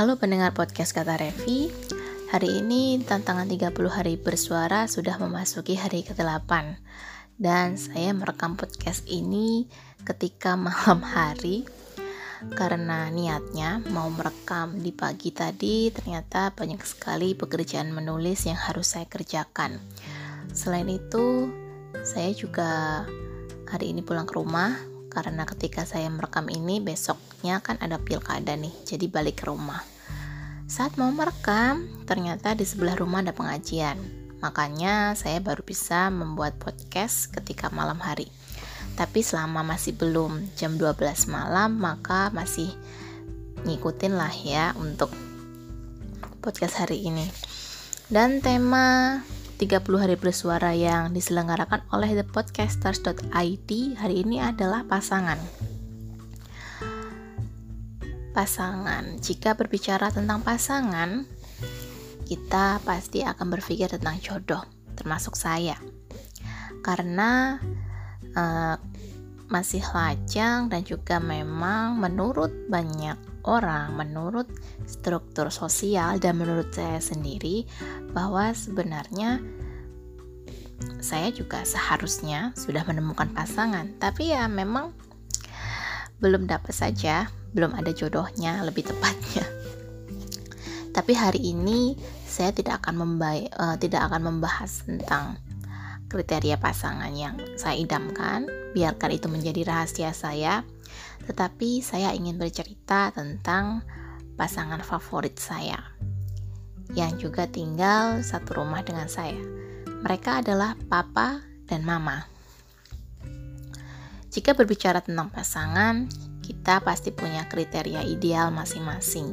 Halo pendengar podcast Kata Revi. Hari ini tantangan 30 hari bersuara sudah memasuki hari ke-8 Dan saya merekam podcast ini ketika malam hari. Karena niatnya mau merekam di pagi tadi Ternyata banyak sekali pekerjaan menulis yang harus saya kerjakan. Selain itu saya juga hari ini pulang ke rumah karena ketika saya merekam ini besoknya kan ada pilkada nih jadi balik ke rumah saat mau merekam ternyata di sebelah rumah ada pengajian. Makanya saya baru bisa membuat podcast ketika malam hari. Tapi selama masih belum jam 12 malam maka masih ngikutin lah ya untuk podcast hari ini. Dan tema 30 hari bersuara yang diselenggarakan oleh thepodcasters.id hari ini adalah pasangan. Pasangan. Jika berbicara tentang pasangan, kita pasti akan berpikir tentang jodoh, termasuk saya. Karena uh, masih lajang dan juga memang menurut banyak orang, menurut struktur sosial dan menurut saya sendiri bahwa sebenarnya saya juga seharusnya sudah menemukan pasangan, tapi ya memang belum dapat saja, belum ada jodohnya lebih tepatnya. Tapi hari ini saya tidak akan uh, tidak akan membahas tentang kriteria pasangan yang saya idamkan, biarkan itu menjadi rahasia saya tetapi saya ingin bercerita tentang pasangan favorit saya yang juga tinggal satu rumah dengan saya. Mereka adalah papa dan mama. Jika berbicara tentang pasangan, kita pasti punya kriteria ideal masing-masing.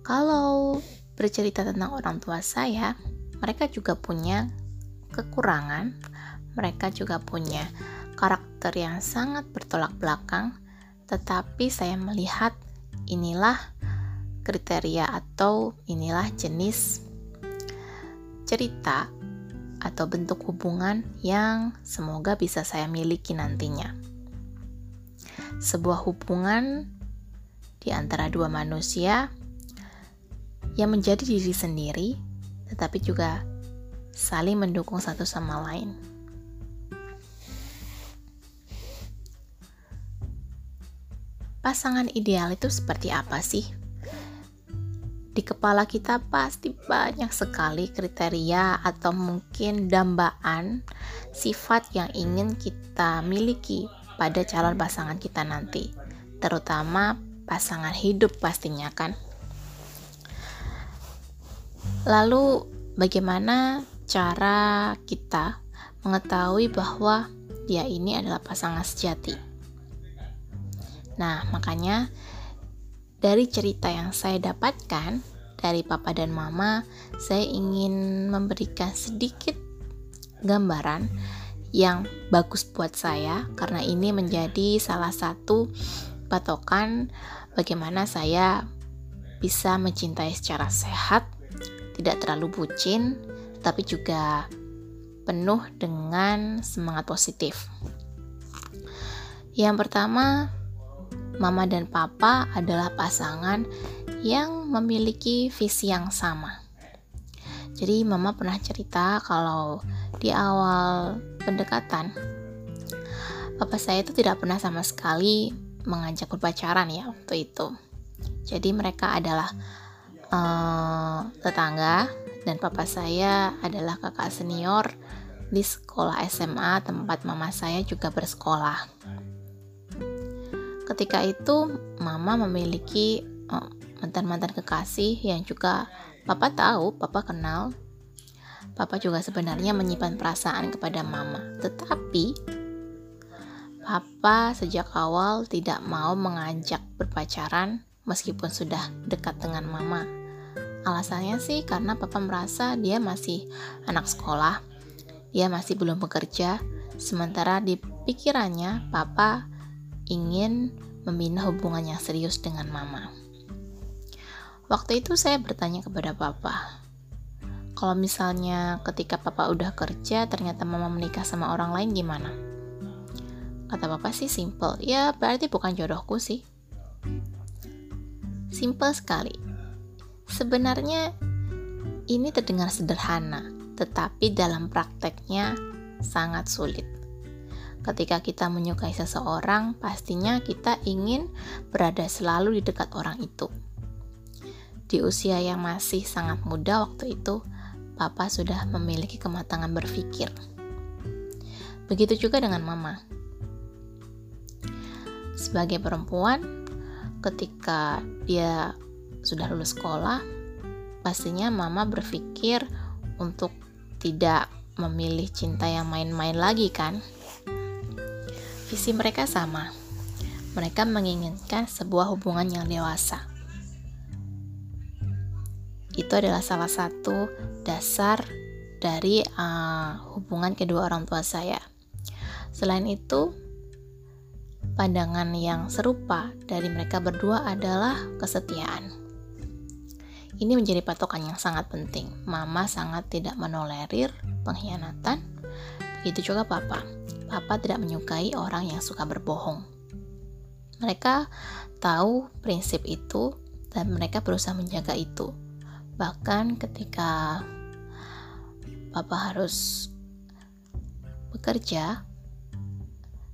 Kalau bercerita tentang orang tua saya, mereka juga punya kekurangan, mereka juga punya karakter yang sangat bertolak belakang, tetapi saya melihat inilah kriteria atau inilah jenis cerita atau bentuk hubungan yang semoga bisa saya miliki nantinya. Sebuah hubungan di antara dua manusia yang menjadi diri sendiri, tetapi juga saling mendukung satu sama lain. pasangan ideal itu seperti apa sih? Di kepala kita pasti banyak sekali kriteria atau mungkin dambaan sifat yang ingin kita miliki pada calon pasangan kita nanti, terutama pasangan hidup pastinya kan. Lalu bagaimana cara kita mengetahui bahwa dia ini adalah pasangan sejati? Nah, makanya dari cerita yang saya dapatkan dari papa dan mama, saya ingin memberikan sedikit gambaran yang bagus buat saya karena ini menjadi salah satu patokan bagaimana saya bisa mencintai secara sehat, tidak terlalu bucin, tapi juga penuh dengan semangat positif. Yang pertama, mama dan papa adalah pasangan yang memiliki visi yang sama. Jadi mama pernah cerita kalau di awal pendekatan papa saya itu tidak pernah sama sekali mengajak berpacaran ya waktu itu. Jadi mereka adalah uh, tetangga dan papa saya adalah kakak senior di sekolah SMA tempat mama saya juga bersekolah ketika itu mama memiliki eh, mantan-mantan kekasih yang juga papa tahu, papa kenal. Papa juga sebenarnya menyimpan perasaan kepada mama. Tetapi papa sejak awal tidak mau mengajak berpacaran meskipun sudah dekat dengan mama. Alasannya sih karena papa merasa dia masih anak sekolah, dia masih belum bekerja, sementara di pikirannya papa ingin membina hubungan yang serius dengan mama. Waktu itu saya bertanya kepada papa, kalau misalnya ketika papa udah kerja ternyata mama menikah sama orang lain gimana? Kata papa sih simple, ya berarti bukan jodohku sih. Simpel sekali. Sebenarnya ini terdengar sederhana, tetapi dalam prakteknya sangat sulit. Ketika kita menyukai seseorang, pastinya kita ingin berada selalu di dekat orang itu. Di usia yang masih sangat muda waktu itu, Papa sudah memiliki kematangan berpikir. Begitu juga dengan Mama. Sebagai perempuan, ketika dia sudah lulus sekolah, pastinya Mama berpikir untuk tidak memilih cinta yang main-main lagi, kan? Visi mereka sama. Mereka menginginkan sebuah hubungan yang dewasa. Itu adalah salah satu dasar dari uh, hubungan kedua orang tua saya. Selain itu, pandangan yang serupa dari mereka berdua adalah kesetiaan. Ini menjadi patokan yang sangat penting. Mama sangat tidak menolerir pengkhianatan, begitu juga papa. Papa tidak menyukai orang yang suka berbohong. Mereka tahu prinsip itu dan mereka berusaha menjaga itu. Bahkan ketika Papa harus bekerja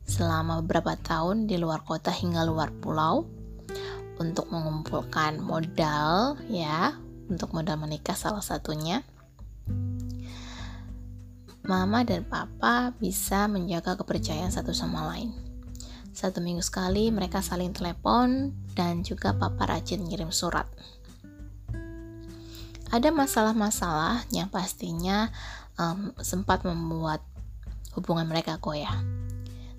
selama beberapa tahun di luar kota hingga luar pulau untuk mengumpulkan modal ya untuk modal menikah salah satunya mama dan papa bisa menjaga kepercayaan satu sama lain. Satu minggu sekali mereka saling telepon dan juga papa rajin ngirim surat. Ada masalah-masalah yang pastinya um, sempat membuat hubungan mereka goyah.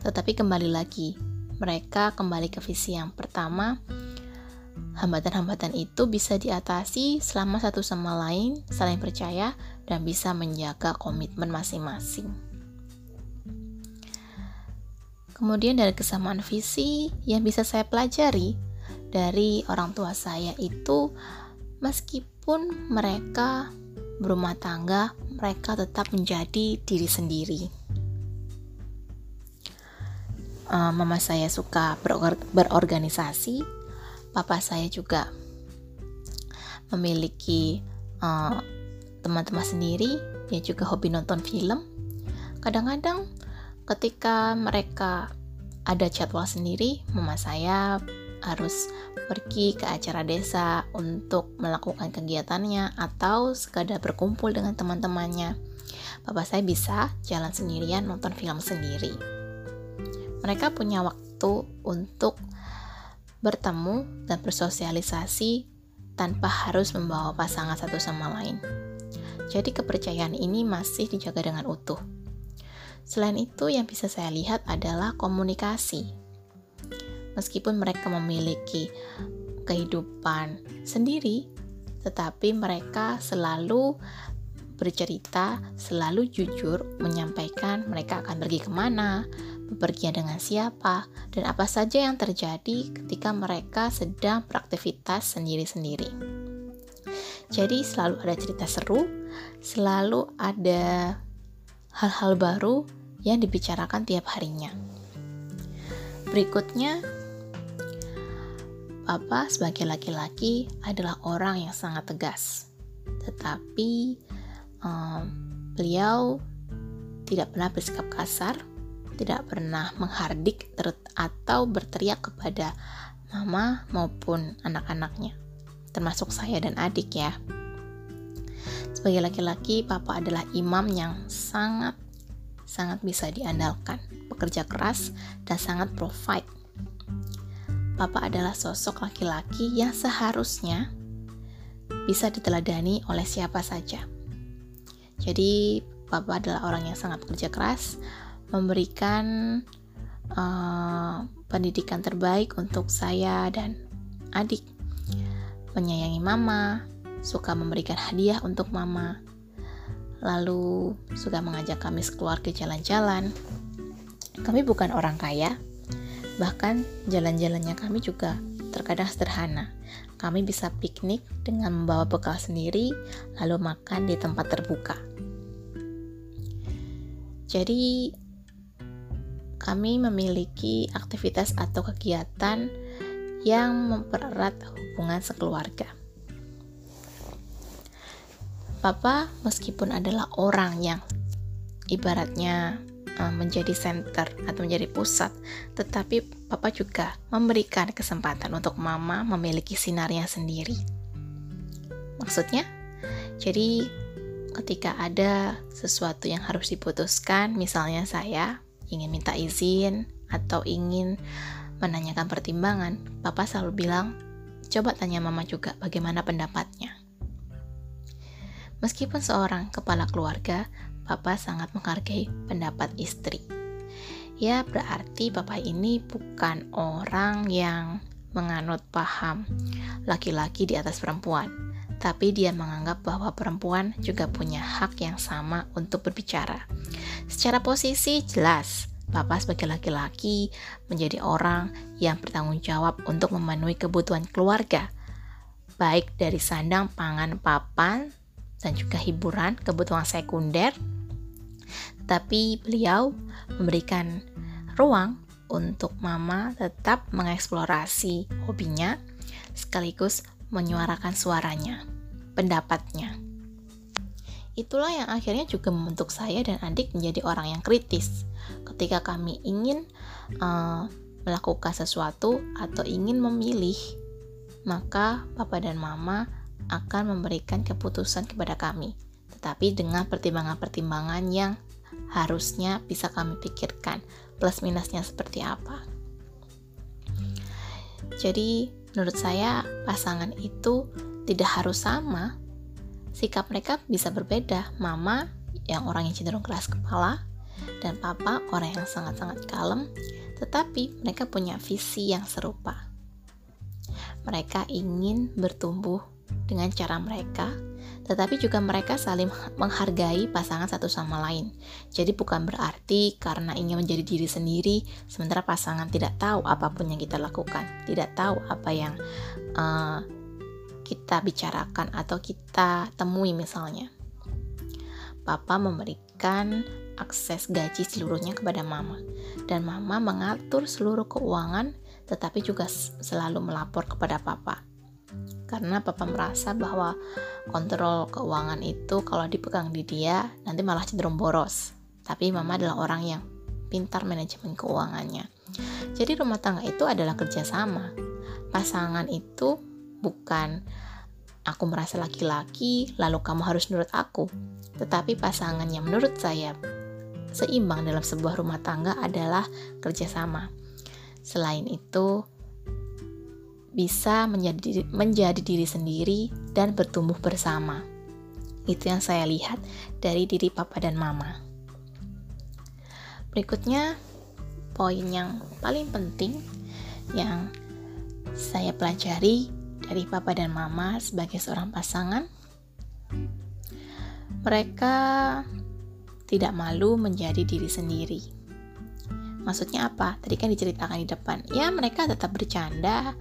Tetapi kembali lagi, mereka kembali ke visi yang pertama, Hambatan-hambatan itu bisa diatasi selama satu sama lain saling percaya dan bisa menjaga komitmen masing-masing. Kemudian dari kesamaan visi yang bisa saya pelajari dari orang tua saya itu meskipun mereka berumah tangga, mereka tetap menjadi diri sendiri. Uh, mama saya suka beror berorganisasi, papa saya juga memiliki eh, teman-teman sendiri dia juga hobi nonton film kadang-kadang ketika mereka ada jadwal sendiri mama saya harus pergi ke acara desa untuk melakukan kegiatannya atau sekadar berkumpul dengan teman-temannya. Papa saya bisa jalan sendirian nonton film sendiri. Mereka punya waktu untuk bertemu dan bersosialisasi tanpa harus membawa pasangan satu sama lain. Jadi kepercayaan ini masih dijaga dengan utuh. Selain itu, yang bisa saya lihat adalah komunikasi. Meskipun mereka memiliki kehidupan sendiri, tetapi mereka selalu bercerita, selalu jujur menyampaikan mereka akan pergi ke mana, bepergian dengan siapa, dan apa saja yang terjadi ketika mereka sedang beraktivitas sendiri-sendiri. Jadi selalu ada cerita seru, selalu ada hal-hal baru yang dibicarakan tiap harinya. Berikutnya, Papa sebagai laki-laki adalah orang yang sangat tegas, tetapi um, beliau tidak pernah bersikap kasar tidak pernah menghardik atau berteriak kepada mama maupun anak-anaknya, termasuk saya dan adik ya. Sebagai laki-laki, papa adalah imam yang sangat sangat bisa diandalkan, bekerja keras dan sangat provide. Papa adalah sosok laki-laki yang seharusnya bisa diteladani oleh siapa saja. Jadi, papa adalah orang yang sangat bekerja keras, memberikan uh, pendidikan terbaik untuk saya dan adik. Menyayangi mama, suka memberikan hadiah untuk mama, lalu suka mengajak kami keluar ke jalan-jalan. Kami bukan orang kaya, bahkan jalan-jalannya kami juga terkadang sederhana. Kami bisa piknik dengan membawa bekal sendiri, lalu makan di tempat terbuka. Jadi, kami memiliki aktivitas atau kegiatan yang mempererat hubungan sekeluarga. Papa meskipun adalah orang yang ibaratnya eh, menjadi center atau menjadi pusat, tetapi Papa juga memberikan kesempatan untuk Mama memiliki sinarnya sendiri. Maksudnya, jadi ketika ada sesuatu yang harus diputuskan, misalnya saya ingin minta izin atau ingin menanyakan pertimbangan, Papa selalu bilang, coba tanya Mama juga bagaimana pendapatnya. Meskipun seorang kepala keluarga, Papa sangat menghargai pendapat istri. Ya, berarti Papa ini bukan orang yang menganut paham laki-laki di atas perempuan, tapi dia menganggap bahwa perempuan juga punya hak yang sama untuk berbicara. Secara posisi jelas, Papa sebagai laki-laki menjadi orang yang bertanggung jawab untuk memenuhi kebutuhan keluarga, baik dari sandang pangan papan dan juga hiburan, kebutuhan sekunder. Tapi beliau memberikan ruang untuk mama tetap mengeksplorasi hobinya sekaligus menyuarakan suaranya, pendapatnya. Itulah yang akhirnya juga membentuk saya dan adik menjadi orang yang kritis. Ketika kami ingin uh, melakukan sesuatu atau ingin memilih, maka papa dan mama akan memberikan keputusan kepada kami, tetapi dengan pertimbangan-pertimbangan yang harusnya bisa kami pikirkan, plus minusnya seperti apa. Jadi, menurut saya, pasangan itu tidak harus sama. Sikap mereka bisa berbeda. Mama yang orang yang cenderung keras kepala, dan papa orang yang sangat-sangat kalem, tetapi mereka punya visi yang serupa. Mereka ingin bertumbuh dengan cara mereka, tetapi juga mereka saling menghargai pasangan satu sama lain. Jadi bukan berarti karena ingin menjadi diri sendiri, sementara pasangan tidak tahu apa pun yang kita lakukan, tidak tahu apa yang uh, kita bicarakan atau kita temui misalnya. Papa memberikan akses gaji seluruhnya kepada mama, dan mama mengatur seluruh keuangan, tetapi juga selalu melapor kepada papa karena papa merasa bahwa kontrol keuangan itu kalau dipegang di dia nanti malah cenderung boros. Tapi mama adalah orang yang pintar manajemen keuangannya. Jadi rumah tangga itu adalah kerjasama. Pasangan itu bukan aku merasa laki-laki lalu kamu harus nurut aku. Tetapi pasangan yang menurut saya seimbang dalam sebuah rumah tangga adalah kerjasama. Selain itu, bisa menjadi menjadi diri sendiri dan bertumbuh bersama. Itu yang saya lihat dari diri papa dan mama. Berikutnya, poin yang paling penting yang saya pelajari dari papa dan mama sebagai seorang pasangan. Mereka tidak malu menjadi diri sendiri. Maksudnya apa? Tadi kan diceritakan di depan. Ya, mereka tetap bercanda,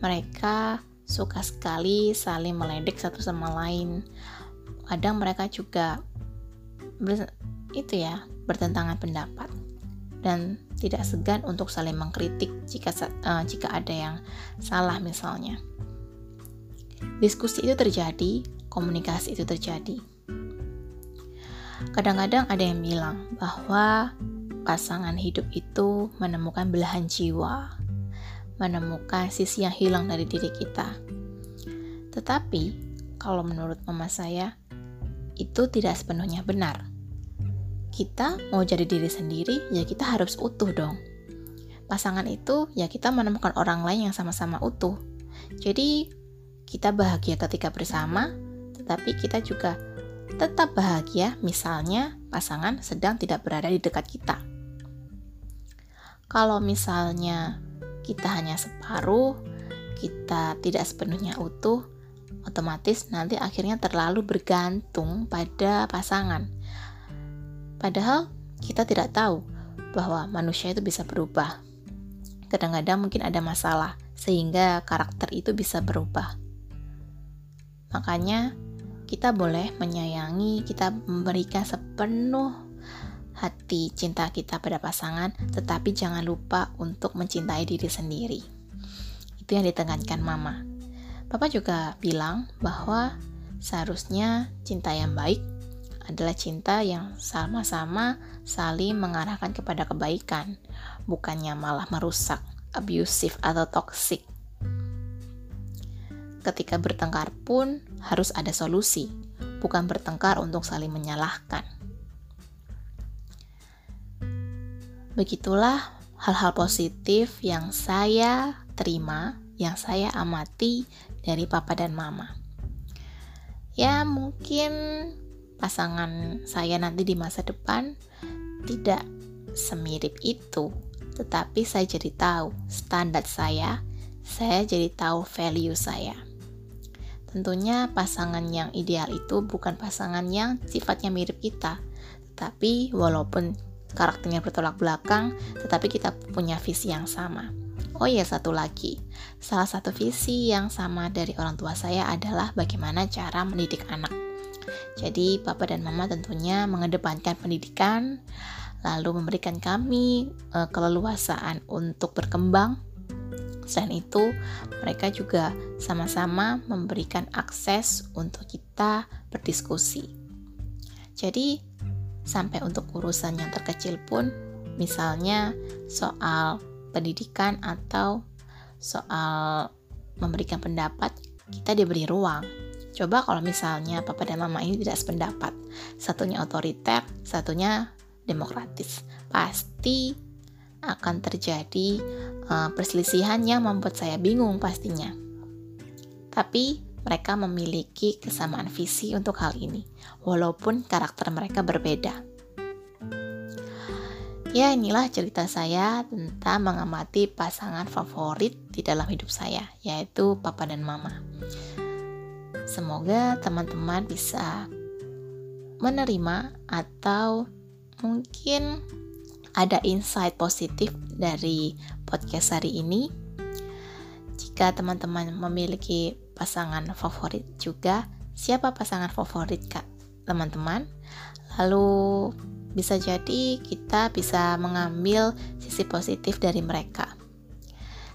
mereka suka sekali saling meledek satu sama lain. Kadang mereka juga ber, itu ya bertentangan pendapat dan tidak segan untuk saling mengkritik jika uh, jika ada yang salah misalnya. Diskusi itu terjadi, komunikasi itu terjadi. Kadang-kadang ada yang bilang bahwa pasangan hidup itu menemukan belahan jiwa menemukan sisi yang hilang dari diri kita. Tetapi, kalau menurut mama saya, itu tidak sepenuhnya benar. Kita mau jadi diri sendiri, ya kita harus utuh dong. Pasangan itu, ya kita menemukan orang lain yang sama-sama utuh. Jadi, kita bahagia ketika bersama, tetapi kita juga tetap bahagia misalnya pasangan sedang tidak berada di dekat kita. Kalau misalnya kita hanya separuh, kita tidak sepenuhnya utuh, otomatis nanti akhirnya terlalu bergantung pada pasangan. Padahal kita tidak tahu bahwa manusia itu bisa berubah. Kadang-kadang mungkin ada masalah sehingga karakter itu bisa berubah. Makanya kita boleh menyayangi, kita memberikan sepenuh hati cinta kita pada pasangan, tetapi jangan lupa untuk mencintai diri sendiri. Itu yang ditekankan mama. Papa juga bilang bahwa seharusnya cinta yang baik adalah cinta yang sama-sama saling mengarahkan kepada kebaikan, bukannya malah merusak, abusive atau toxic. Ketika bertengkar pun harus ada solusi, bukan bertengkar untuk saling menyalahkan. Begitulah hal-hal positif yang saya terima, yang saya amati dari papa dan mama. Ya, mungkin pasangan saya nanti di masa depan tidak semirip itu, tetapi saya jadi tahu standar saya, saya jadi tahu value saya. Tentunya pasangan yang ideal itu bukan pasangan yang sifatnya mirip kita, tetapi walaupun karakternya bertolak belakang, tetapi kita punya visi yang sama. Oh iya, satu lagi. Salah satu visi yang sama dari orang tua saya adalah bagaimana cara mendidik anak. Jadi, papa dan mama tentunya mengedepankan pendidikan, lalu memberikan kami e, keleluasaan untuk berkembang. Selain itu, mereka juga sama-sama memberikan akses untuk kita berdiskusi. Jadi, sampai untuk urusan yang terkecil pun, misalnya soal pendidikan atau soal memberikan pendapat, kita diberi ruang. Coba kalau misalnya papa dan mama ini tidak sependapat, satunya otoriter, satunya demokratis, pasti akan terjadi uh, perselisihan yang membuat saya bingung pastinya. Tapi mereka memiliki kesamaan visi untuk hal ini, walaupun karakter mereka berbeda. Ya, inilah cerita saya tentang mengamati pasangan favorit di dalam hidup saya, yaitu papa dan mama. Semoga teman-teman bisa menerima atau mungkin ada insight positif dari podcast hari ini. Jika teman-teman memiliki pasangan favorit juga. Siapa pasangan favorit kak teman-teman? Lalu bisa jadi kita bisa mengambil sisi positif dari mereka.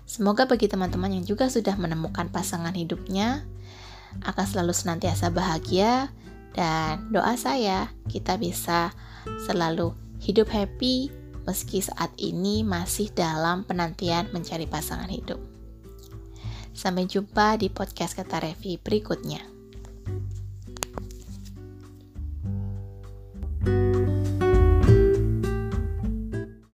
Semoga bagi teman-teman yang juga sudah menemukan pasangan hidupnya akan selalu senantiasa bahagia dan doa saya kita bisa selalu hidup happy meski saat ini masih dalam penantian mencari pasangan hidup. Sampai jumpa di podcast Kata Revi berikutnya.